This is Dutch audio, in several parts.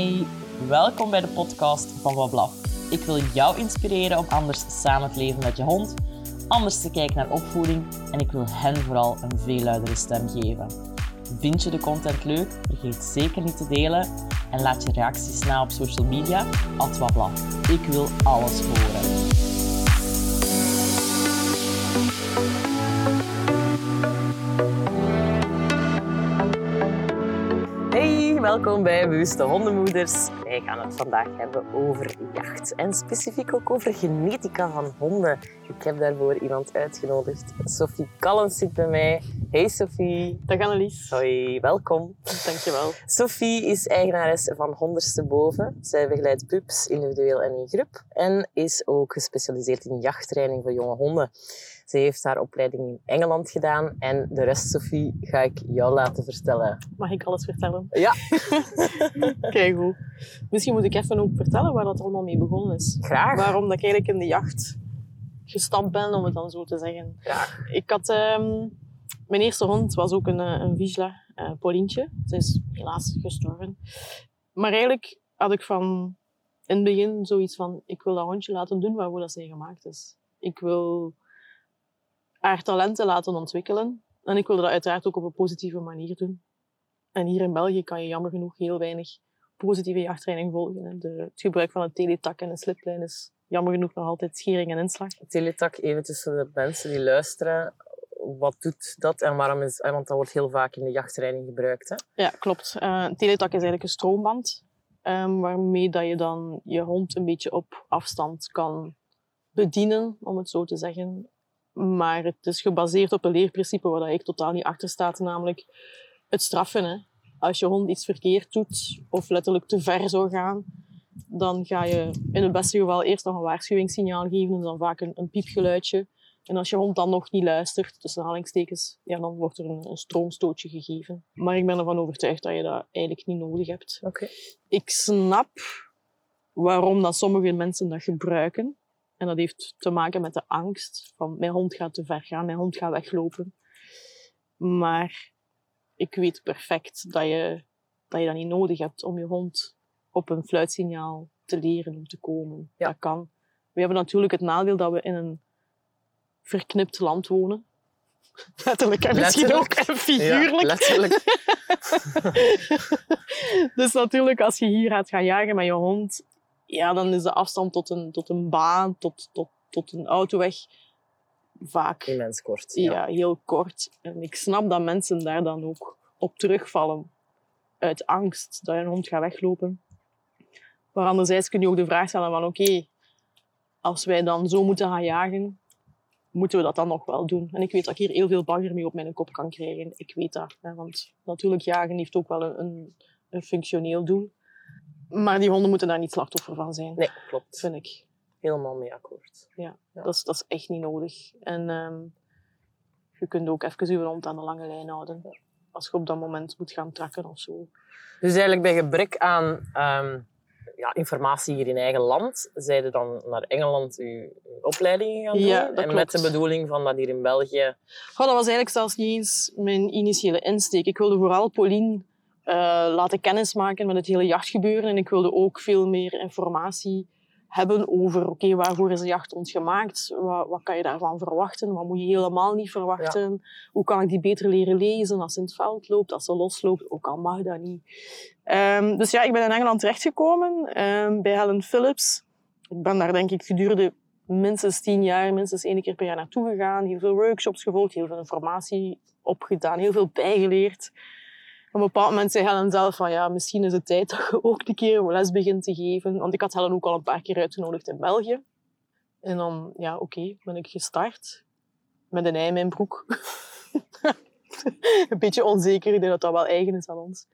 Hey, welkom bij de podcast van Wablaf. Ik wil jou inspireren om anders samen te leven met je hond, anders te kijken naar opvoeding en ik wil hen vooral een veel luidere stem geven. Vind je de content leuk? Vergeet zeker niet te delen en laat je reacties na op social media, at Wablaf. Ik wil alles horen. Welkom bij Bewuste Hondenmoeders. Wij gaan het vandaag hebben over jacht en specifiek ook over genetica van honden. Ik heb daarvoor iemand uitgenodigd. Sophie Callens zit bij mij. Hey Sophie. Dag Annelies. Hoi, welkom. Dankjewel. Sophie is eigenares van Honderste Boven. Zij begeleidt pups individueel en in groep en is ook gespecialiseerd in jachttraining voor jonge honden. Ze heeft haar opleiding in Engeland gedaan en de rest, Sophie, ga ik jou laten vertellen. Mag ik alles vertellen? Ja, Kijk goed. Misschien moet ik even ook vertellen waar dat allemaal mee begonnen is. graag. Waarom dat ik eigenlijk in de jacht gestapt ben, om het dan zo te zeggen. Graag. Ik had... ehm, mijn eerste hond was ook een, eh, een Vizsla, eh Paulientje. Ze is helaas gestorven. Maar eigenlijk had ik van in het begin zoiets van... Ik wil dat hondje laten doen waarvoor dat zij gemaakt is. Ik wil haar talenten laten ontwikkelen. En ik wilde dat uiteraard ook op een positieve manier doen. En hier in België kan je jammer genoeg heel weinig positieve jachttraining volgen. De, het gebruik van een teletak en een sliplijn is jammer genoeg nog altijd schering en inslag. Teletak, even tussen de mensen die luisteren. Wat doet dat en waarom is... Want dat wordt heel vaak in de jachttraining gebruikt. Hè? Ja, klopt. Eh, een teletak is eigenlijk een stroomband. ehm, waarmee dat je dan je hond een beetje op afstand kan bedienen, om het zo te zeggen. Maar het is gebaseerd op een leerprincipe waar dat ik totaal niet achter staat, namelijk het straffen. Hè. Als je hond iets verkeerd doet, of letterlijk te ver zou gaan, dan ga je in het beste geval eerst nog een waarschuwingssignaal geven, en dan vaak een, een piepgeluidje. En als je hond dan nog niet luistert, tussen aanhalingstekens, ja, dan wordt er een, een stroomstootje gegeven. Maar ik ben ervan overtuigd dat je dat eigenlijk niet nodig hebt. Oké. Ik snap waarom dat sommige mensen dat gebruiken. En dat heeft te maken met de angst van mijn hond gaat te ver gaan, mijn hond gaat weglopen. Maar ik weet perfect dat je dat, je dat niet nodig hebt om je hond op een fluitsignaal te leren om te komen. Ja. Dat kan. We hebben natuurlijk het nadeel dat we in een verknipt land wonen. Letterlijk en misschien Letterlijk. ook figuurlijk. Ja, letterlijk. dus natuurlijk, als je hier gaat gaan jagen met je hond, ja, dan is de afstand tot een, tot een baan, tot, tot, tot een autoweg vaak Immens kort. ja. heel kort. En ik snap dat mensen daar dan ook op terugvallen uit angst dat een hond gaat weglopen. Maar anderzijds kun je ook de vraag stellen van oké, als wij dan zo moeten gaan jagen, moeten we dat dan nog wel doen? En ik weet dat ik hier heel veel bagger mee op mijn kop kan krijgen. Ik weet dat. Hè, want natuurlijk, jagen heeft ook wel een, een functioneel doel. Maar die honden moeten daar niet slachtoffer van zijn, Nee, klopt. vind ik. Helemaal mee akkoord. Ja. Dat, is, dat is echt niet nodig. En ehm, je kunt ook even je hond aan de lange lijn houden. Als je op dat moment moet gaan trakken of zo. Dus eigenlijk bij gebrek aan ehm, ja, informatie hier in eigen land, zijn je dan naar Engeland je, opleidingen gaan doen? Ja, dat en met de bedoeling van dat hier in België... Goh, dat was eigenlijk zelfs niet eens mijn initiële insteek. Ik wilde vooral Pauline eh, laten kennismaken met het hele jachtgebeuren. En ik wilde ook veel meer informatie hebben over oké, waarvoor is de jachthond gemaakt? Wat, wat kan je daarvan verwachten? Wat moet je helemaal niet verwachten? Hoe kan ik die beter leren lezen als ze in het veld loopt, als ze losloopt? Ook al mag dat niet. Ehm, dus ja, ik ben in Engeland terechtgekomen ehm, bij Helen Phillips. Ik ben daar denk ik gedurende minstens tien jaar, minstens één keer per jaar naartoe gegaan. Heel veel workshops gevolgd, heel veel informatie opgedaan, heel veel bijgeleerd. Op een bepaald moment zei Helen zelf van ja, misschien is het tijd dat je ook een keer les begint te geven. Want ik had Helen ook al een paar keer uitgenodigd in België. En dan, ja, oké, ben ik gestart. Met een ei in mijn broek. een beetje onzeker, ik denk dat dat wel eigen is aan ons.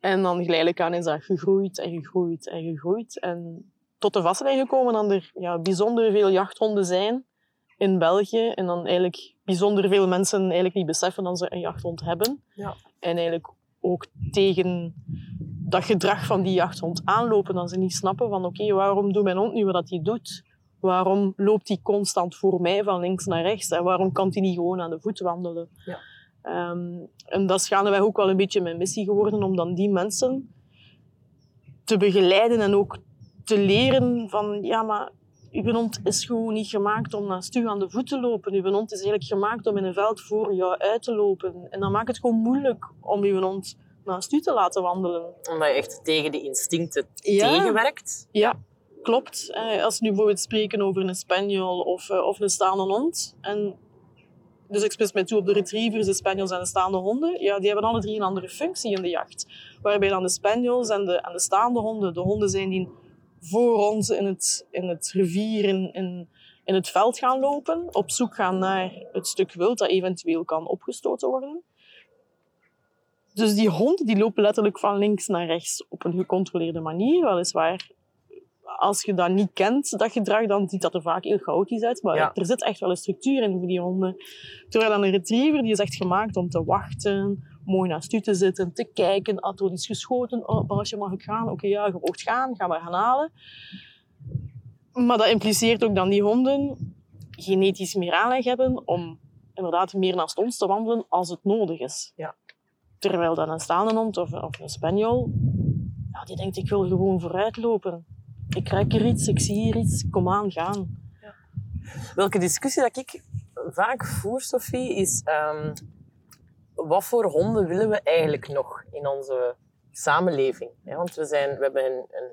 En dan geleidelijk aan is dat gegroeid en gegroeid en gegroeid. En tot de vaststelling gekomen dat er ja, bijzonder veel jachthonden zijn in België. En dan eigenlijk bijzonder veel mensen eigenlijk niet beseffen dat ze een jachthond hebben. Ja. En eigenlijk ook tegen dat gedrag van die jachthond aanlopen. Dat ze niet snappen van oké, waarom doet mijn hond nu wat hij doet? Waarom loopt hij constant voor mij van links naar rechts? En waarom kan hij niet gewoon aan de voet wandelen? Ja. Ehm, en dat is gaandeweg ook wel een beetje mijn missie geworden, om dan die mensen te begeleiden en ook te leren van ja, maar uw hond is gewoon niet gemaakt om naast u aan de voet te lopen. Uw hond is eigenlijk gemaakt om in een veld voor jou uit te lopen. En dan maakt het gewoon moeilijk om uw hond naast u te laten wandelen. Omdat je echt tegen de instincten tegenwerkt. Ja, klopt. Eh, als we nu bijvoorbeeld spreken over een spaniel of, eh, of een staande hond. En dus ik spits mij toe op de retrievers, de spaniels en de staande honden. Ja, die hebben alle drie een andere functie in de jacht. Waarbij dan de spaniels en de, en de staande honden de honden zijn die voor ons in het, in het rivier, in, in, in het veld gaan lopen. Op zoek gaan naar het stuk wild dat eventueel kan opgestoten worden. Dus die honden die lopen letterlijk van links naar rechts op een gecontroleerde manier, weliswaar. Als je dat niet kent, dat gedrag, dan ziet dat er vaak heel chaotisch uit. Maar Ja. er zit echt wel een structuur in voor die honden. Terwijl dan een retriever, die is echt gemaakt om te wachten, mooi naast u te zitten, te kijken. Ah, er iets geschoten. Oh, Baasje, mag ik gaan? Oké, ja, je mag gaan. Ga maar gaan halen. Maar dat impliceert ook dat die honden genetisch meer aanleg hebben om inderdaad meer naast ons te wandelen als het nodig is. Ja. Terwijl dan een staande hond of, of een spaniel, ja, die denkt ik wil gewoon vooruit lopen. Ik ruik er iets, ik zie hier iets, kom aan, gaan. Welke discussie dat ik vaak voer, Sophie, is ehm, wat voor honden willen we eigenlijk nog in onze samenleving? Ja, want we, zijn, we hebben een, een,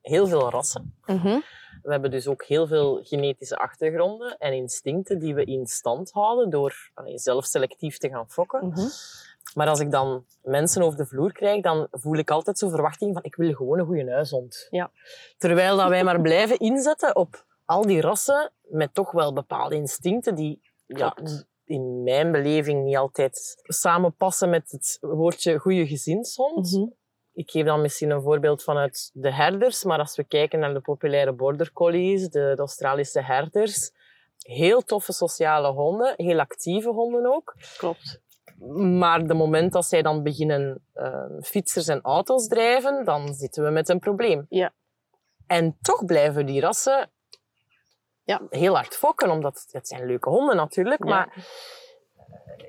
heel veel rassen. We hebben dus ook heel veel genetische achtergronden en instincten die we in stand houden door allee, zelf selectief te gaan fokken. Mhm. Maar als ik dan mensen over de vloer krijg, dan voel ik altijd zo'n verwachting van ik wil gewoon een goede huishond. Ja. Terwijl dat wij maar blijven inzetten op al die rassen met toch wel bepaalde instincten die ja. In mijn beleving niet altijd samenpassen met het woordje goede gezinshond. Mhm. Ik geef dan misschien een voorbeeld vanuit de herders, maar als we kijken naar de populaire border collies, de, de Australische herders, heel toffe sociale honden, heel actieve honden ook. Klopt. Maar de moment dat zij dan beginnen eh, fietsers en auto's drijven, dan zitten we met een probleem. Ja. En toch blijven die rassen Ja. heel hard fokken, omdat het zijn leuke honden natuurlijk. Ja. Maar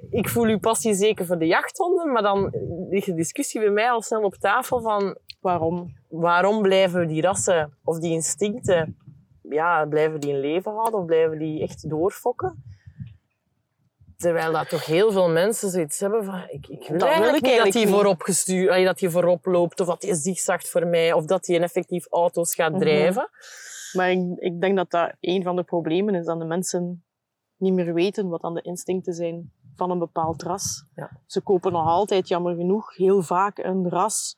ik voel uw passie zeker voor de jachthonden, maar dan ligt de discussie bij mij al snel op tafel van Waarom? waarom blijven die rassen of die instincten, ja, blijven die in leven houden of blijven die echt doorfokken? Terwijl dat toch heel veel mensen zoiets hebben van, ik, ik wil Dat eigenlijk niet dat hij voorop gestuurd, dat hij voorop loopt of dat hij zigzagt voor mij of dat hij effectief auto's gaat Mhm. drijven. Maar ik, ik denk dat dat een van de problemen is, dat de mensen niet meer weten wat dan de instincten zijn van een bepaald ras. Ja. Ze kopen nog altijd, jammer genoeg, heel vaak een ras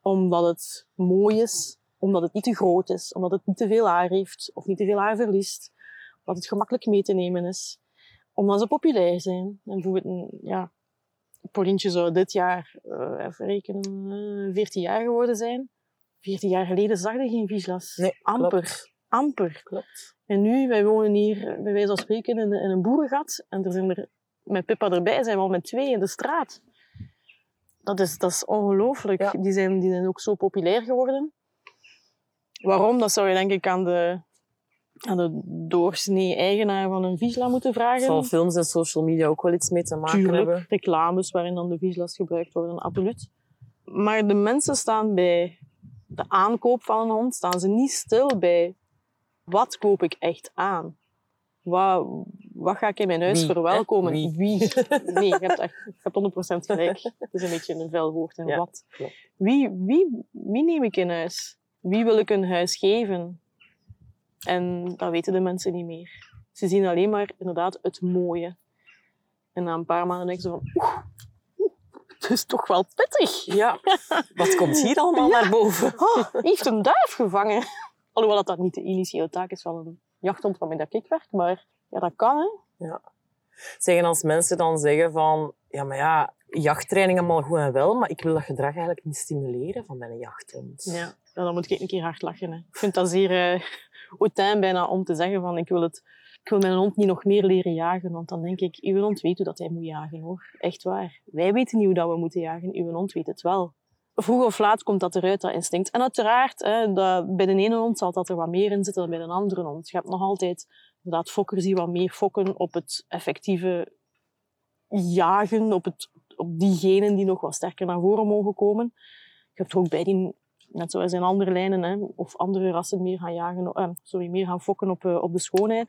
omdat het mooi is, omdat het niet te groot is, omdat het niet te veel haar heeft of niet te veel haar verliest, omdat het gemakkelijk mee te nemen is, omdat ze populair zijn. En bijvoorbeeld, een, ja, Paulientje zou dit jaar, eh even rekenen, eh, 14 jaar geworden zijn. 14 jaar geleden zag je geen Vizslas. Nee, Amper. klopt. Amper. Klopt. En nu, wij wonen hier, bij wijze van spreken, in, in een boerengat. En er zijn er, met Pippa erbij, zijn we al met twee in de straat. Dat is, dat is ongelooflijk. Ja. Die, zijn, die zijn ook zo populair geworden. Waarom? Dat zou je denk ik aan de, aan de doorsnee eigenaar van een Vizsla moeten vragen. Zal films en social media ook wel iets mee te maken Tuurlijk, hebben? reclames waarin dan de Vizslas gebruikt worden, absoluut. Maar de mensen staan bij de aankoop van een hond, staan ze niet stil bij wat koop ik echt aan? Wat, wat ga ik in mijn huis Wie, verwelkomen? Wie? Nee, je hebt, echt, je hebt 100% gelijk. Het is een beetje een vuil woord. En Ja, wat? Wie, wie, wie neem ik in huis? Wie wil ik een huis geven? En dat weten de mensen niet meer. Ze zien alleen maar inderdaad het mooie. En na een paar maanden denken ze van... Oeh, is toch wel pittig. Ja. Wat komt hier allemaal naar boven? Oh, heeft een duif gevangen. Alhoewel dat, dat niet de initiële taak is van een jachthond waarmee dat ik werk. Maar ja, dat kan, hè. Zeggen als mensen dan zeggen van, ja, maar ja, jachttraining allemaal goed en wel, maar ik wil dat gedrag eigenlijk niet stimuleren van mijn jachthond. Ja, ja, dan moet ik een keer hard lachen. Hè. Ik vind dat zeer hautain bijna om te zeggen van ik wil, het, ik wil mijn hond niet nog meer leren jagen. Want dan denk ik, uw hond weet hoe dat hij moet jagen hoor. Echt waar. Wij weten niet hoe dat we moeten jagen. Uw hond weet het wel. Vroeg of laat komt dat eruit, dat instinct. En uiteraard, hè, dat, bij de ene hond zal dat er wat meer in zitten dan bij de andere hond. Je hebt nog altijd inderdaad fokkers die wat meer fokken op het effectieve jagen, op, het, op diegenen die nog wat sterker naar voren mogen komen. Je hebt ook bij die net zoals in andere lijnen, hè, of andere rassen meer gaan, jagen, eh, sorry, meer gaan fokken op, eh, op de schoonheid.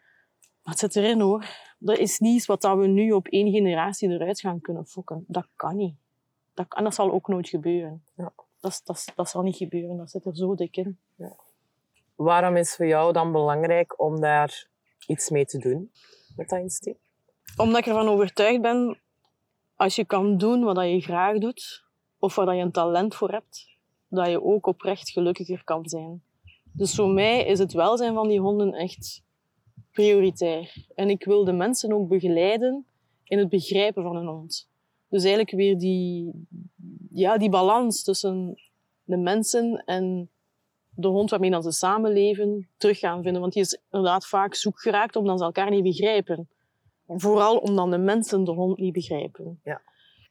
Het zit erin hoor. Dat is niet iets wat dat we nu op één generatie eruit gaan kunnen fokken. Dat kan niet. Dat, en dat zal ook nooit gebeuren. Ja. Dat, dat, dat zal niet gebeuren. Dat zit er zo dik in. Waarom is voor jou dan belangrijk om daar iets mee te doen met dat instinct? Omdat ik ervan overtuigd ben, als je kan doen wat je graag doet, of waar je een talent voor hebt, dat je ook oprecht gelukkiger kan zijn. Dus voor mij is het welzijn van die honden echt prioritair. En ik wil de mensen ook begeleiden in het begrijpen van een hond. Dus eigenlijk weer die, ja, die balans tussen de mensen en de hond waarmee dan ze samenleven terug gaan vinden. Want die is inderdaad vaak zoek geraakt omdat ze elkaar niet begrijpen. Vooral omdat de mensen de hond niet begrijpen. Ja.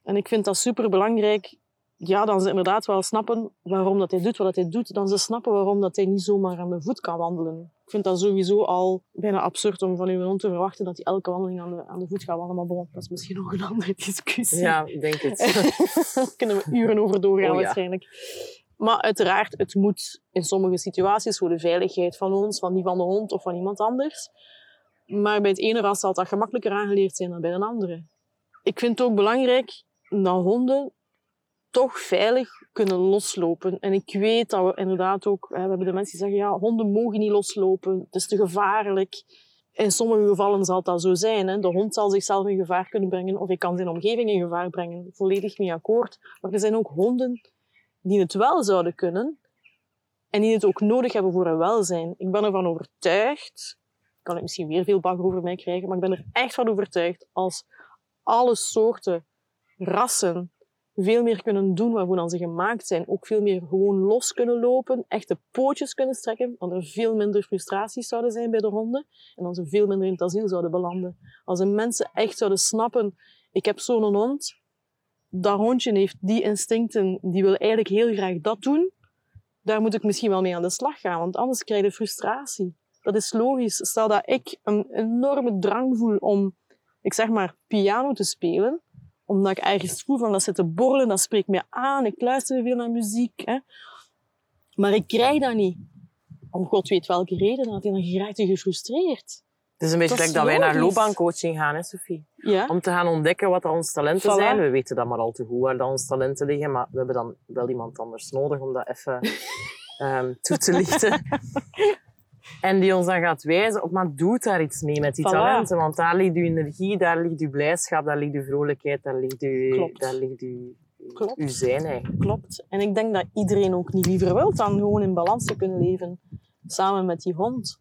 En ik vind dat super belangrijk. Ja, dan ze inderdaad wel snappen waarom dat hij doet wat hij doet. Dan ze snappen waarom dat hij niet zomaar aan de voet kan wandelen. Ik vind dat sowieso al bijna absurd om van uw hond te verwachten dat hij elke wandeling aan de, aan de voet gaat wandelen. Maar bon, dat is misschien nog een andere discussie. Ja, ik denk het. Daar kunnen we uren over doorgaan Oh ja. waarschijnlijk. Maar uiteraard, het moet in sommige situaties voor de veiligheid van ons, van die van de hond of van iemand anders. Maar bij het ene ras zal dat gemakkelijker aangeleerd zijn dan bij een andere. Ik vind het ook belangrijk dat honden toch veilig kunnen loslopen. En ik weet dat we inderdaad ook... We hebben de mensen die zeggen, ja, honden mogen niet loslopen. Het is te gevaarlijk. In sommige gevallen zal dat zo zijn. Hè. De hond zal zichzelf in gevaar kunnen brengen of hij kan zijn omgeving in gevaar brengen. Volledig mee akkoord. Maar er zijn ook honden die het wel zouden kunnen en die het ook nodig hebben voor hun welzijn. Ik ben ervan overtuigd, kan ik misschien weer veel bagger over mij krijgen, maar ik ben er echt van overtuigd als alle soorten rassen veel meer kunnen doen waarvoor dan ze gemaakt zijn, ook veel meer gewoon los kunnen lopen, echte pootjes kunnen strekken, dan er veel minder frustraties zouden zijn bij de honden en dan ze veel minder in het asiel zouden belanden. Als de mensen echt zouden snappen, ik heb zo'n hond, dat hondje heeft die instincten, die wil eigenlijk heel graag dat doen, daar moet ik misschien wel mee aan de slag gaan, want anders krijg je frustratie. Dat is logisch. Stel dat ik een enorme drang voel om, ik zeg maar, piano te spelen, omdat ik ergens voel van dat zit te borrelen, dat spreekt mij aan, ik luister veel naar muziek. Hè. Maar ik krijg dat niet. Om god weet welke reden, dan dan geraakt hij gefrustreerd. Het is een beetje Dat dat wij naar loopbaancoaching gaan, hè, Sophie. Ja? Om te gaan ontdekken wat onze talenten Voilà. zijn. We weten dat maar al te goed waar dat onze talenten liggen, maar we hebben dan wel iemand anders nodig om dat even ehm, toe te lichten. En die ons dan gaat wijzen op, maar doe daar iets mee met die Voilà. talenten. Want daar ligt uw energie, daar ligt uw blijdschap, daar ligt uw vrolijkheid, daar ligt uw, Klopt. daar ligt uw, Klopt. uw zijn eigenlijk. Klopt. En ik denk dat iedereen ook niet liever wil dan gewoon in balans te kunnen leven samen met die hond.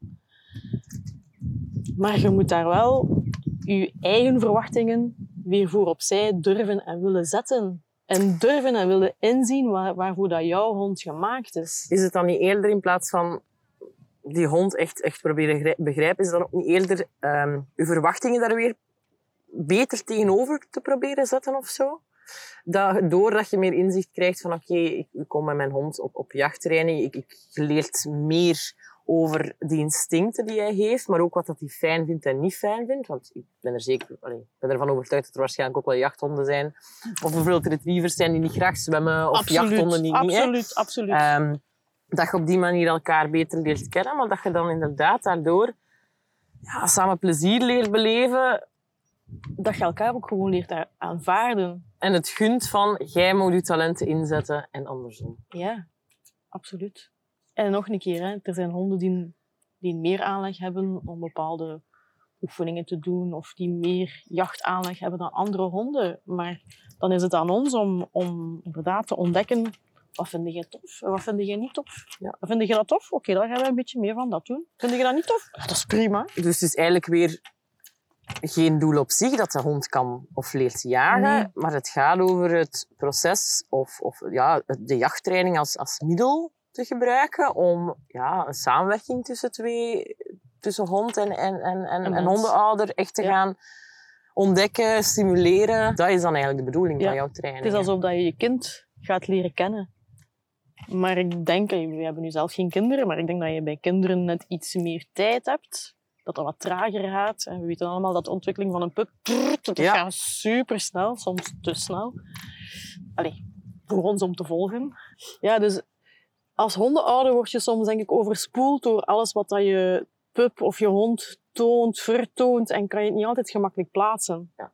Maar je moet daar wel je eigen verwachtingen weer voor opzij durven en willen zetten. En durven en willen inzien waar, waarvoor dat jouw hond gemaakt is. Is het dan niet eerder in plaats van die hond echt, echt proberen grijp- begrijpen, is dan ook niet eerder ehm uw verwachtingen daar weer beter tegenover te proberen zetten of zo? Dat, doordat je meer inzicht krijgt van oké, ik, ik kom met mijn hond op, op jachttraining, ik, ik je leert meer over die instincten die hij heeft, maar ook wat dat hij fijn vindt en niet fijn vindt. Want ik ben er zeker, allee, ik ben ervan overtuigd dat er waarschijnlijk ook wel jachthonden zijn. Of bijvoorbeeld retrievers zijn die niet graag zwemmen, of jachthonden die niet. hè. absoluut, absoluut. Ehm, dat je op die manier elkaar beter leert kennen, maar dat je dan inderdaad daardoor ja, samen plezier leert beleven dat je elkaar ook gewoon leert aanvaarden. en het gunt van jij moet je talenten inzetten en andersom. Ja, absoluut. En nog een keer, hè, er zijn honden die, die meer aanleg hebben om bepaalde oefeningen te doen of die meer jachtaanleg hebben dan andere honden. Maar dan is het aan ons om, om inderdaad te ontdekken wat vind jij tof en wat vind jij niet tof. Ja. Vind je dat tof? Oké, dan gaan we een beetje meer van dat doen. Vind je dat niet tof? Ja, dat is prima. Dus het is eigenlijk weer geen doel op zich dat de hond kan of leert jagen, Nee. maar het gaat over het proces of, of ja, de jachttraining als, als middel te gebruiken om ja, een samenwerking tussen twee, tussen hond en, en, en, en, En hondenouder echt te Ja. gaan ontdekken, stimuleren. Dat is dan eigenlijk de bedoeling Ja. van jouw training. Het is alsof dat je je kind gaat leren kennen. Maar ik denk, we hebben nu zelf geen kinderen, maar ik denk dat je bij kinderen net iets meer tijd hebt. Dat dat wat trager gaat. En we weten allemaal dat de ontwikkeling van een pup, dat Ja. gaat super snel, soms te snel. Allee, voor ons om te volgen. Ja, dus als hondenouder word je soms denk ik overspoeld door alles wat dat je pup of je hond toont, vertoont en kan je het niet altijd gemakkelijk plaatsen. Ja.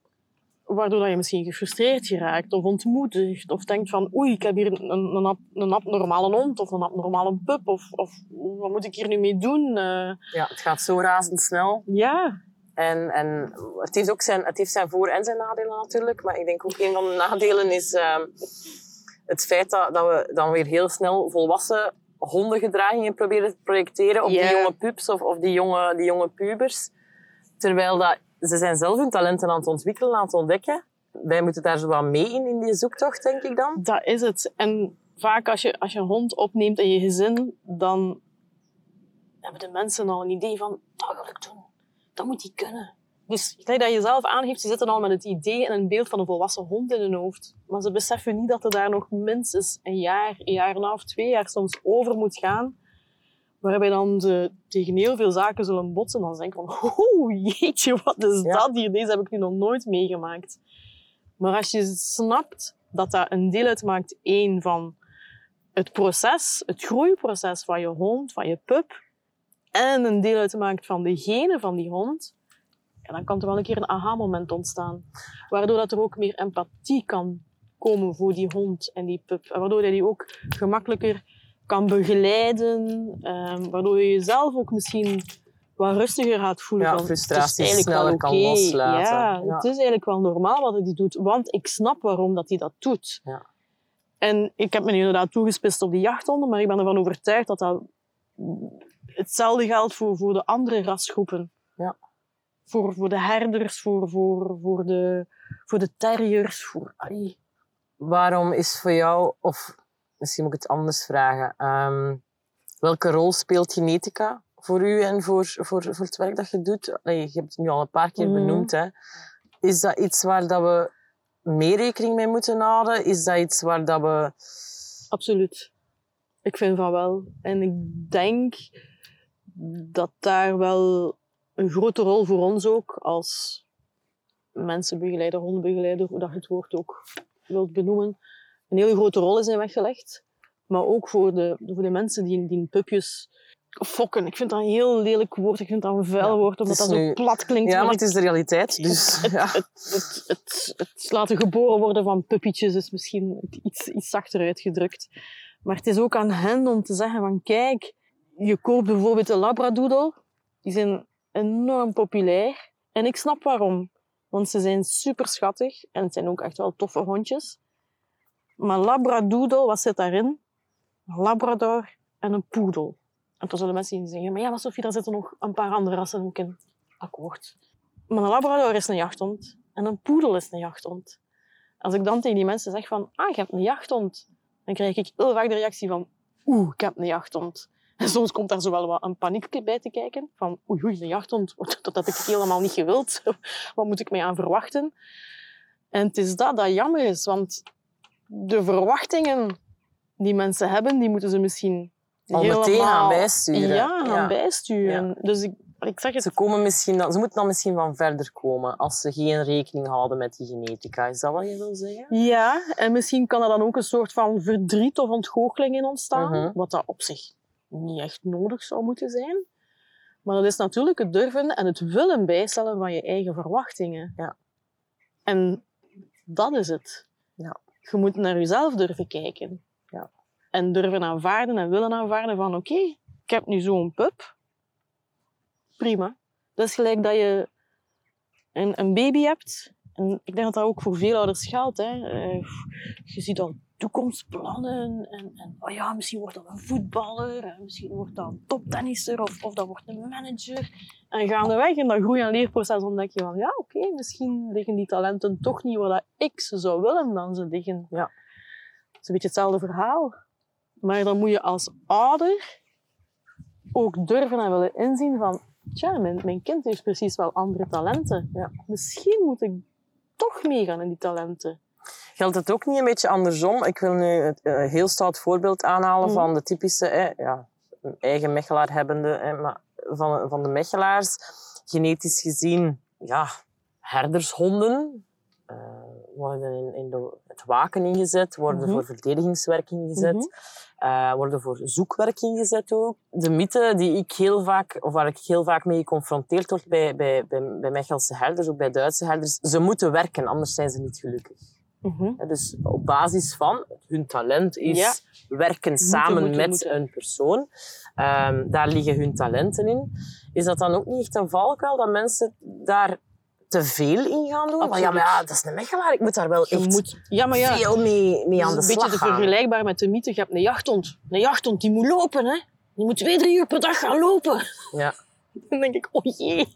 Waardoor dat je misschien gefrustreerd geraakt of ontmoedigd of denkt van oei, ik heb hier een, een, een, ab- een abnormale hond of een abnormale pup of, of wat moet ik hier nu mee doen? Eh, Ja, het gaat zo razendsnel. ja, En, en het, heeft ook zijn, het heeft zijn voor- en zijn nadelen natuurlijk. Maar ik denk ook een van de nadelen is ehm, het feit dat, dat we dan weer heel snel volwassen hondengedragingen proberen te projecteren op die jonge pups of, of die, jonge, die jonge pubers. Terwijl dat, ze zijn zelf hun talenten aan het ontwikkelen, aan het ontdekken. Wij moeten daar zo wat mee in, in die zoektocht, denk ik dan. Dat is het. En vaak als je, als je een hond opneemt in je gezin, dan hebben de mensen al een idee van, dat wil ik doen. Dat moet hij kunnen. Dus gelijk dat je zelf aangeeft, ze zitten al met het idee en een beeld van een volwassen hond in hun hoofd. Maar ze beseffen niet dat er daar nog minstens een jaar, een jaar en een half, twee jaar soms over moet gaan. Waarbij dan ze tegen heel veel zaken zullen botsen. Dan denk ik van, oh jeetje, wat is Ja. dat hier? Deze heb ik nu nog nooit meegemaakt. Maar als je snapt dat dat een deel uitmaakt, één, van het proces, het groeiproces van je hond, van je pup, en een deel uitmaakt van de genen van die hond, ja, dan kan er wel een keer een aha-moment ontstaan. Waardoor dat er ook meer empathie kan komen voor die hond en die pup. En waardoor je die ook gemakkelijker kan begeleiden. ehm, waardoor je jezelf ook misschien wat rustiger gaat voelen. Ja, eigenlijk sneller kan loslaten. Ja, Ja. het is eigenlijk wel normaal wat hij doet, want ik snap waarom dat hij dat doet. Ja. En ik heb me inderdaad toegespitst op die jachthonden, maar ik ben ervan overtuigd dat dat hetzelfde geldt voor, voor de andere rasgroepen. Ja. Voor, voor de herders, voor, voor, voor, de, voor de terriers. Voor, ai. Waarom is voor jou, of misschien moet ik het anders vragen, ehm, welke rol speelt genetica voor u en voor, voor, voor het werk dat je doet? Allee, je hebt het nu al een paar keer Mhm. benoemd. Hè. Is dat iets waar dat we meer rekening mee moeten houden? Is dat iets waar dat we... Absoluut. Ik vind van wel. En ik denk dat daar wel een grote rol voor ons ook, als mensenbegeleider, hondenbegeleider, hoe dat je het woord ook wilt benoemen, een hele grote rol is in weggelegd. Maar ook voor de, voor de mensen die, die pupjes fokken. Ik vind dat een heel lelijk woord. Ik vind dat een vuil Ja, woord, omdat dat zo plat klinkt. Ja, maar het is de realiteit. Dus, ja. het, het, het, het laten geboren worden van puppietjes is misschien iets, iets zachter uitgedrukt. Maar het is ook aan hen om te zeggen van kijk, je koopt bijvoorbeeld een labradoodle. Die zijn enorm populair. En ik snap waarom. Want ze zijn super schattig en het zijn ook echt wel toffe hondjes. Maar labradoodle, wat zit daarin? Een labrador en een poedel. En dan zullen mensen zeggen, maar ja, maar Sophie, daar zitten nog een paar andere rassen ook in. Akkoord. Maar een labrador is een jachthond en een poedel is een jachthond. Als ik dan tegen die mensen zeg van, ah, je hebt een jachthond, dan krijg ik heel vaak de reactie van, oeh, ik heb een jachthond. En soms komt daar zo wel wat een paniek bij te kijken, van oei, oei, een jachthond, dat heb ik helemaal niet gewild. Wat moet ik mij aan verwachten? En het is dat dat jammer is, want de verwachtingen die mensen hebben, die moeten ze misschien Al meteen helemaal- gaan bijsturen. Ja, gaan bijsturen. Dus ik, ik zeg het Ze, komen misschien dan, ze moeten dan misschien van verder komen als ze geen rekening houden met die genetica. Is dat wat je wil zeggen? Ja, en misschien kan er dan ook een soort van verdriet of ontgoocheling in ontstaan, Mhm. wat dat op zich niet echt nodig zou moeten zijn. Maar dat is natuurlijk het durven en het willen bijstellen van je eigen verwachtingen. Ja. En dat is het. Ja. Je moet naar jezelf durven kijken. Ja. En durven aanvaarden en willen aanvaarden van oké, ik heb nu zo'n pup. Prima. Dat is gelijk dat je een, een baby hebt. En ik denk dat dat ook voor veel ouders geldt. Hè. Eh, je ziet al toekomstplannen. En, en oh ja, misschien wordt dat een voetballer. En misschien wordt dat een toptennisser. Of, of dat wordt een manager. En gaandeweg in dat groei- en leerproces ontdek je van... Ja, oké, misschien liggen die talenten toch niet waar dat ik ze zou willen dan ze liggen. Ja. Het is een beetje hetzelfde verhaal. Maar dan moet je als ouder ook durven en willen inzien van... Tja, mijn, mijn kind heeft precies wel andere talenten. Ja. Misschien moet ik toch meegaan in die talenten. Geldt het ook niet een beetje andersom? Ik wil nu het eh, heel stout voorbeeld aanhalen Mhm. van de typische, ja, een eigen mechelaar hebbende, maar van, van de mechelaars. Genetisch gezien, ja, herdershonden eh, worden in, in de, het waken ingezet, worden Mhm. voor verdedigingswerk ingezet. Mhm. eh, worden voor zoekwerk ingezet ook. De mythe die ik heel vaak, of waar ik heel vaak mee geconfronteerd word bij, bij, bij, bij Mechelse herders, ook bij Duitse herders, ze moeten werken, anders zijn ze niet gelukkig. Mhm. Dus op basis van hun talent is Ja. werken samen moeten, met moeten. een persoon. Ehm, daar liggen hun talenten in. Is dat dan ook niet echt een valkuil dat mensen daar te veel in gaan doen? Van, ja, maar ja, dat is een mechelaar. Ik moet daar wel echt moet, ja, maar ja, veel mee, mee aan de dat is een beetje slag te gaan. vergelijkbaar met de mythe. Je hebt een jachthond. Een jachthond die moet lopen, hè. Die moet twee, drie uur per dag gaan lopen. Ja. Dan denk ik, oh jee.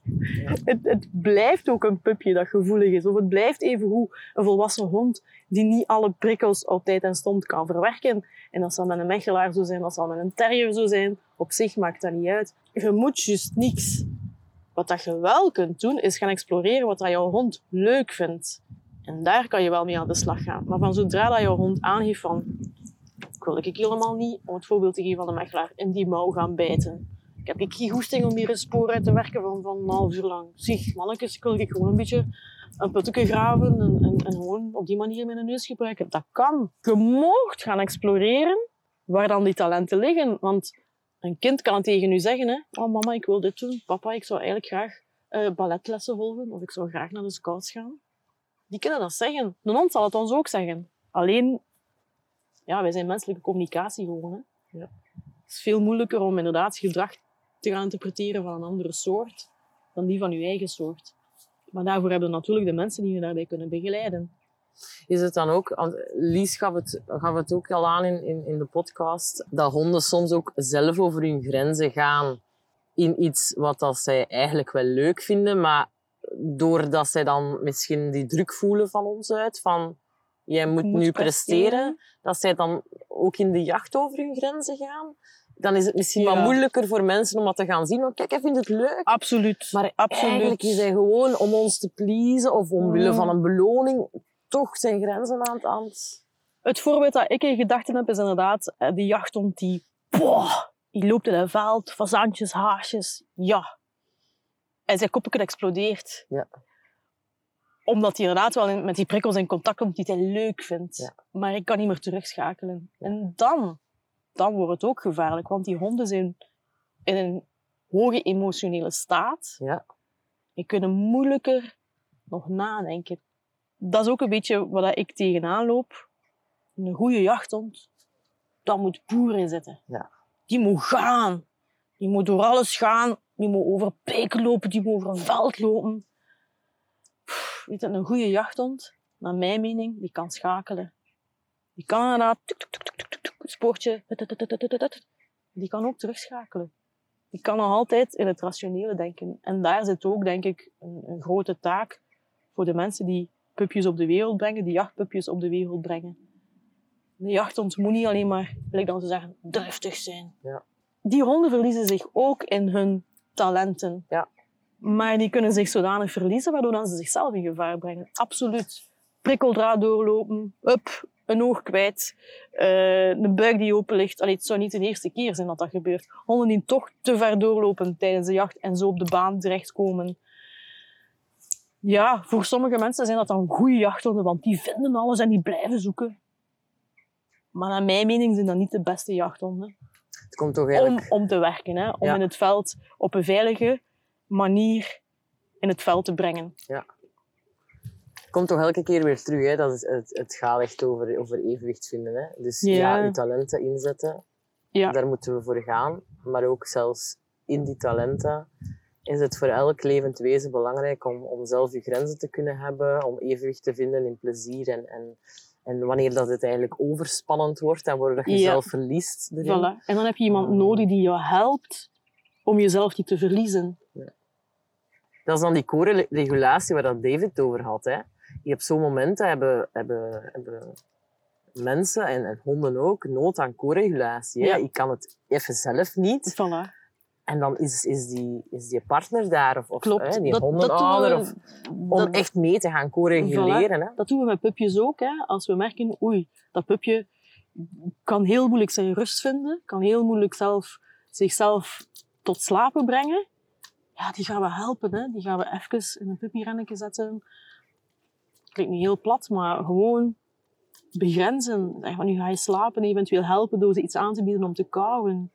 Het, blijft ook een pupje dat gevoelig is. Of het blijft evengoed een volwassen hond die niet alle prikkels op tijd en stond kan verwerken. En dat zal met een mechelaar zo zijn, dat zal met een terrier zo zijn. Op zich maakt dat niet uit. Je moet juist niks. Wat dat je wel kunt doen, is gaan exploreren wat dat jouw hond leuk vindt. En daar kan je wel mee aan de slag gaan. Maar van zodra dat jouw hond aangeeft van... Ik wil ik helemaal niet, om het voorbeeld te geven van de mechelaar, in die mouw gaan bijten. Ik heb ik geen goesting om hier een spoor uit te werken van, van een half uur lang. Zeg, mannetjes, ik wil gewoon een beetje een putteke graven en, en, en gewoon op die manier mijn neus gebruiken. Dat kan. Je moogt gaan exploreren waar dan die talenten liggen. Want een kind kan tegen u zeggen, hè, oh mama, ik wil dit doen. Papa, ik zou eigenlijk graag eh, balletlessen volgen. Of ik zou graag naar de scouts gaan. Die kunnen dat zeggen. De hond zal het ons ook zeggen. Alleen, ja, wij zijn menselijke communicatie gewoon. Hè. Ja. Het is veel moeilijker om inderdaad gedrag te gaan interpreteren van een andere soort dan die van uw eigen soort. Maar daarvoor hebben we natuurlijk de mensen die je daarbij kunnen begeleiden. Is het dan ook, Lies gaf het, gaf het ook al aan in, in, in de podcast, dat honden soms ook zelf over hun grenzen gaan in iets wat dat zij eigenlijk wel leuk vinden, maar doordat zij dan misschien die druk voelen van ons uit, van jij moet, moet nu presteren. presteren, dat zij dan ook in de jacht over hun grenzen gaan, dan is het misschien Ja. wat moeilijker voor mensen om dat te gaan zien. Oh, kijk, hij vindt het leuk. Absoluut. Maar Absoluut. eigenlijk is hij gewoon om ons te pleasen of omwille Mm. van een beloning toch zijn grenzen aan het... Aan het... Voorbeeld dat ik in gedachten heb is inderdaad eh, die jachthond die... Boah, die loopt in een veld, fazantjes, haasjes. Ja. En zijn koppetje explodeert. Ja. Omdat hij inderdaad wel met die prikkels in contact komt die hij leuk vindt. Ja. Maar ik kan niet meer terugschakelen. En dan, dan wordt het ook gevaarlijk. Want die honden zijn in een hoge emotionele staat. Ja. Die kunnen moeilijker nog nadenken. Dat is ook een beetje wat ik tegenaan loop. Een goede jachthond, dat moet boeren zitten. Ja. Die moet gaan. Die moet door alles gaan. Die moet over peken lopen, die moet over een veld lopen. Pff, Weet je, een goede jachthond, naar mijn mening, die kan schakelen. Die kan inderdaad tuk, tuk, tuk, spoortje. Die kan ook terugschakelen. Die kan nog altijd in het rationele denken. En daar zit ook, denk ik, een, een grote taak voor de mensen die pupjes op de wereld brengen, die jachtpupjes op de wereld brengen. De jachthond moet niet alleen maar, wil ik dan zo zeggen, driftig zijn. Ja. Die honden verliezen zich ook in hun talenten. Ja. Maar die kunnen zich zodanig verliezen, waardoor dan ze zichzelf in gevaar brengen. Absoluut. Prikkeldraad doorlopen, up, een oog kwijt, eh, een buik die open ligt. Allee, het zou niet de eerste keer zijn dat dat gebeurt. Honden die toch te ver doorlopen tijdens de jacht en zo op de baan terechtkomen. Ja, voor sommige mensen zijn dat dan goede jachthonden, want die vinden alles en die blijven zoeken. Maar naar mijn mening zijn dat niet de beste jachthonden Het komt toch om, eigenlijk... om te werken. Hè? Om Ja. in het veld op een veilige manier in het veld te brengen. Het komt toch elke keer weer terug. Hè? Dat is, het, het gaat echt over, over evenwicht vinden. Hè? Dus ja. Ja. je talenten inzetten, Ja. daar moeten we voor gaan. Maar ook zelfs in die talenten is het voor elk levend wezen belangrijk om, om zelf je grenzen te kunnen hebben, om evenwicht te vinden in plezier en, en, en wanneer dat het eigenlijk overspannend wordt en dat je Ja. zelf verliest. Voilà. En dan heb je iemand nodig die je helpt om jezelf niet te verliezen. Dat is dan die co-regulatie waar dat David het over had. Hè. Je hebt zo'n momenten, hebben, hebben, hebben mensen en, en honden ook nood aan co-regulatie. Ja. Ik kan het even zelf niet. Voilà. En dan is, is, die, is die partner daar, of, of Klopt. hè, die Dat- dat hondenouder, doen we- of, om dat- echt mee te gaan co-reguleren. Dat doen we met pupjes ook. Hè. Als we merken, oei, dat pupje kan heel moeilijk zijn rust vinden, kan heel moeilijk zelf, zichzelf tot slapen brengen. Ja, die gaan we helpen. Hè. Die gaan we even in een puppyrennetje zetten. Klinkt niet heel plat, maar gewoon begrenzen. Zeg van, nu ga je slapen en eventueel helpen door ze iets aan te bieden om te kauwen.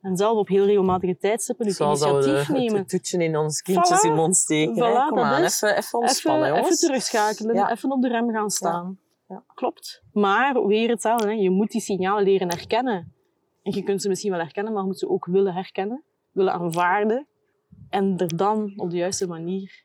En zelf op heel regelmatige tijdstippen we initiatief de, nemen. het toetje in ons kindjes Voilà. in mond steken. Voilà, Kom aan, is- even, even ontspannen, even, even jongens. terugschakelen, Ja. even op de rem gaan staan. Ja. Klopt. Maar weer hetzelfde, hè. je moet die signalen leren herkennen. En je kunt ze misschien wel herkennen, maar je moet ze ook willen herkennen, willen aanvaarden. En er dan op de juiste manier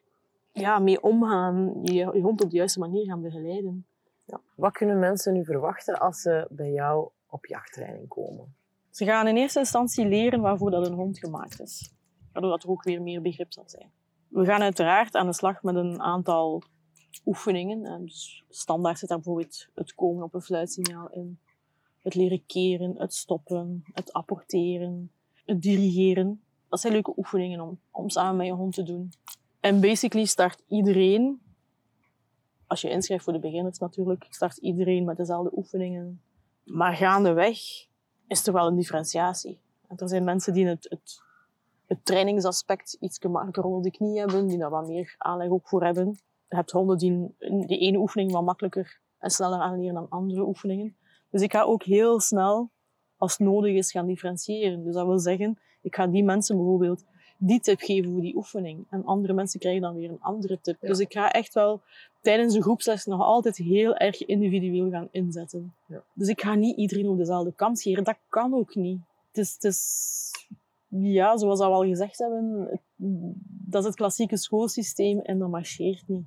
ja, mee omgaan, je, je hond op de juiste manier gaan begeleiden. Ja. Wat kunnen mensen nu verwachten als ze bij jou op jachttraining komen? Ze gaan in eerste instantie leren waarvoor dat een hond gemaakt is. Waardoor dat er ook weer meer begrip zal zijn. We gaan uiteraard aan de slag met een aantal oefeningen. En Dus standaard zit daar bijvoorbeeld het komen op een fluitsignaal in. Het leren keren, het stoppen, het apporteren, het dirigeren. Dat zijn leuke oefeningen om, om samen met je hond te doen. En basically start iedereen, als je inschrijft voor de beginners natuurlijk, start iedereen met dezelfde oefeningen. Maar gaandeweg is er wel een differentiatie. En er zijn mensen die het, het, het trainingsaspect iets gemakkelijker onder de knie hebben, die daar wat meer aanleg ook voor hebben. Je hebt honden die de ene oefening wat makkelijker en sneller aanleren dan andere oefeningen. Dus ik ga ook heel snel, als nodig is, gaan differentiëren. Dus dat wil zeggen, ik ga die mensen bijvoorbeeld die tip geven voor die oefening. En andere mensen krijgen dan weer een andere tip. Ja. Dus ik ga echt wel tijdens de groepsles nog altijd heel erg individueel gaan inzetten. Ja. Dus ik ga niet iedereen op dezelfde kant scheren. Dat kan ook niet. Het is, het is ja, zoals we al gezegd hebben, het- dat is het klassieke schoolsysteem en dat marcheert niet.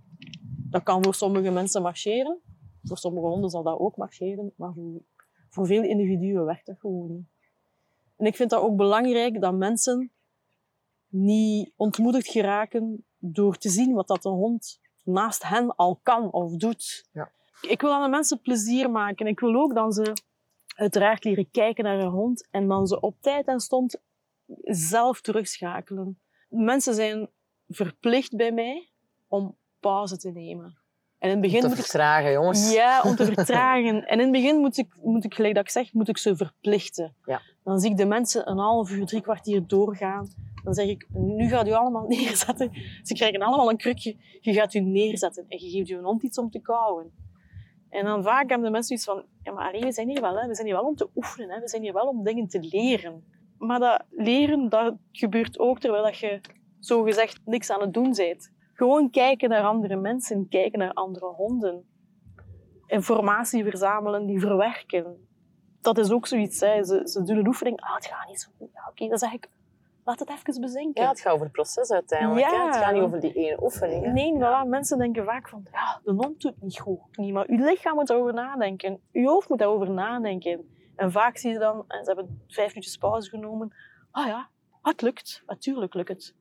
Dat kan voor sommige mensen marcheren. Voor sommige honden zal dat ook marcheren. Maar voor, voor veel individuen werkt dat gewoon niet. En ik vind dat ook belangrijk dat mensen niet ontmoedigd geraken door te zien wat dat de hond naast hen al kan of doet. Ja. Ik wil aan de mensen plezier maken. Ik wil ook dat ze uiteraard leren kijken naar hun hond en dan ze op tijd en stond zelf terugschakelen. Mensen zijn verplicht bij mij om pauze te nemen. En in het begin Te moet ik vertragen, jongens. ja, om te vertragen. En in het begin moet ik, moet ik, gelijk dat ik zeg, moet ik ze verplichten. Ja. Dan zie ik de mensen een half uur, drie kwartier doorgaan. Dan zeg ik, nu gaat u allemaal neerzetten. Ze krijgen allemaal een krukje. Je gaat u neerzetten en je geeft je een hond iets om te kauwen. En dan vaak hebben de mensen iets van, ja maar Arie, we zijn hier wel, hè. we zijn hier wel om te oefenen, hè. we zijn hier wel om dingen te leren. Maar dat leren, dat gebeurt ook terwijl dat je zogezegd niks aan het doen bent. Gewoon kijken naar andere mensen, kijken naar andere honden. Informatie verzamelen, die verwerken. Dat is ook zoiets. Hè. Ze, ze doen een oefening. Ah, het gaat niet zo goed. Ja, oké, dan zeg ik, laat het even bezinken. Ja, het gaat over het proces uiteindelijk. Ja. hè. Het gaat niet over die ene oefening. hè. Nee, voilà. mensen denken vaak van, ja, de hond doet niet goed. Niet, maar uw lichaam moet daarover nadenken. Uw hoofd moet daarover nadenken. En vaak zie je dan, en ze hebben vijf minuutjes pauze genomen. Ah ja, ah, het lukt. Natuurlijk lukt het.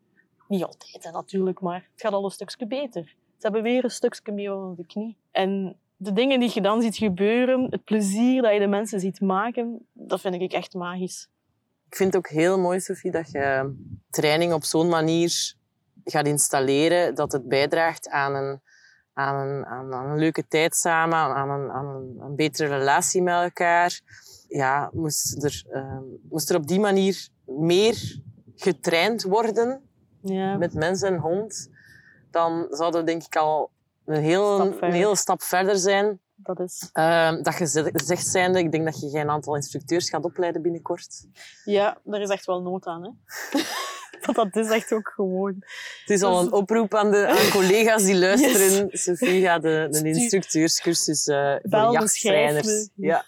Niet altijd, natuurlijk, maar het gaat al een stukje beter. Ze hebben weer een stukje meer onder de knie. En de dingen die je dan ziet gebeuren, het plezier dat je de mensen ziet maken, dat vind ik echt magisch. Ik vind het ook heel mooi, Sophie, dat je training op zo'n manier gaat installeren dat het bijdraagt aan een, aan een, aan een leuke tijd samen, aan een, aan een betere relatie met elkaar. Ja, moest er, eh, moest er op die manier meer getraind worden Ja, met mens en hond, dan zouden we denk ik al een, heel, Stap een verder. hele stap verder zijn. dat is... Ehm, dat gezegd zijnde, ik denk dat je geen aantal instructeurs gaat opleiden binnenkort. Ja, daar is echt wel nood aan, hè. dat, dat is echt ook gewoon... Het is al een oproep aan, de, aan collega's die luisteren. Sophie gaat de, de instructeurscursus Bel voor jachttrainers. Ja.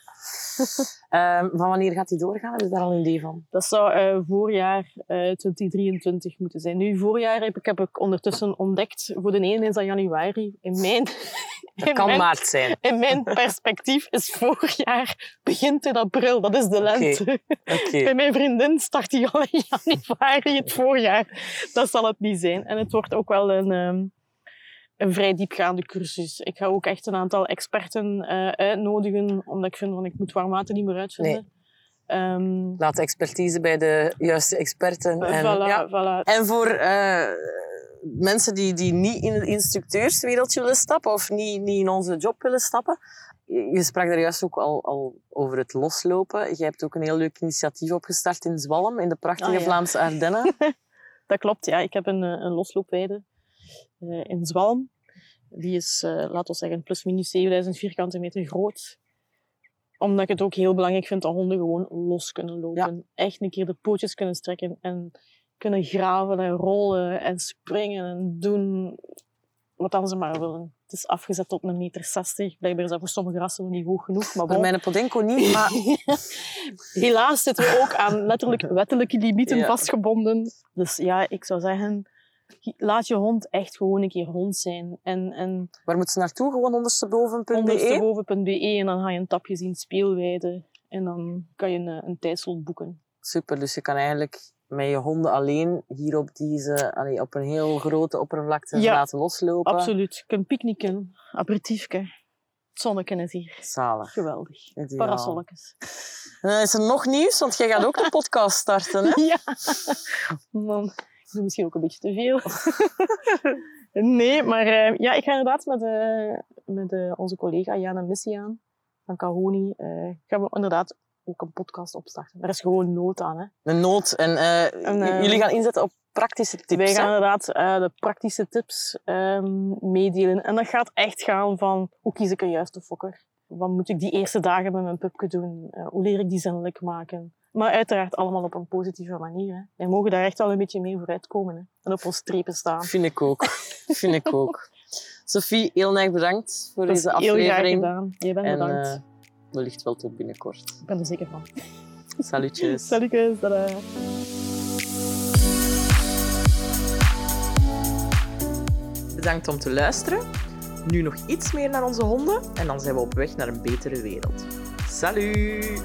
Ehm, van wanneer gaat die doorgaan? Heb je daar al een idee van? Dat zou eh, voorjaar eh 2023 moeten zijn. Nu, voorjaar heb ik, heb ik ondertussen ontdekt, voor de ene is dat januari. In mijn, Dat in kan mijn, maart zijn. in mijn perspectief is voorjaar begint in april. Dat is de lente. Oké. Bij mijn vriendin start die al in januari het voorjaar. Dat zal het niet zijn. En het wordt ook wel een, ehm, een vrij diepgaande cursus. Ik ga ook echt een aantal experten eh, uitnodigen, omdat ik vind dat ik moet warm water niet meer uitvinden. Ehm, Laat de expertise bij de juiste experten. En, voilà, ja. voilà. en voor eh, mensen die, die niet in het instructeurswereldje willen stappen of niet, niet in onze job willen stappen. Je sprak daar juist ook al, al over het loslopen. Je hebt ook een heel leuk initiatief opgestart in Zwalm, in de prachtige Ah, ja. Vlaamse Ardennen. Dat klopt, ja. Ik heb een, eh, een losloopweide eh, in Zwalm. Die is, eh laten we zeggen, plus minus 7000 vierkante meter groot. Omdat ik het ook heel belangrijk vind dat honden gewoon los kunnen lopen. Echt een keer de pootjes kunnen strekken en kunnen graven en rollen en springen en doen wat dan ze maar willen. Het is afgezet tot een meter zestig. Blijkbaar is dat voor sommige rassen niet hoog genoeg. Maar bon. mijn Podenco niet, maar Helaas zitten we ook aan letterlijk wettelijke limieten Ja. vastgebonden. Dus ja, ik zou zeggen, laat je hond echt gewoon een keer hond zijn. En, en waar moeten ze naartoe? Gewoon ondersteboven.be? ondersteboven.be en dan ga je een tapje zien speelweide. En dan kan je een, een tijdslot boeken. Super, dus je kan eigenlijk met je honden alleen hier op, deze, allee, op een heel grote oppervlakte Ja, laten loslopen. Absoluut. Je kunt picknicken, aperitiefje. Het zonnetje is hier. Zalig. Geweldig. Ideaal. Parasolletjes. En dan is er nog nieuws, want jij gaat ook een podcast starten. Hè? Ja. Man, misschien ook een beetje te veel. nee, maar eh, ja, ik ga inderdaad met, eh, met eh, onze collega Jana Missiaan van Kahoni, gaan we inderdaad ook een podcast opstarten. Er is gewoon nood aan. Hè. Een nood. En, En, jullie gaan inzetten op praktische tips. Wij gaan hè? inderdaad de praktische tips ehm, meedelen. En dat gaat echt gaan van hoe kies ik een juiste fokker? Wat moet ik die eerste dagen met mijn pupke doen? Hoe leer ik die zinnelijk maken? Maar uiteraard allemaal op een positieve manier. Hè. Wij mogen daar echt wel een beetje mee vooruitkomen. Hè. En op ons strepen staan. Vind ik ook. Vind ik ook. Sophie, heel erg bedankt voor deze heel graag aflevering. gedaan. Jij bent En bedankt. eh, wellicht wel tot binnenkort. Ik ben er zeker van. Salutjes. Salutjes. Tada. Bedankt om te luisteren. Nu nog iets meer naar onze honden en dan zijn we op weg naar een betere wereld. Salut!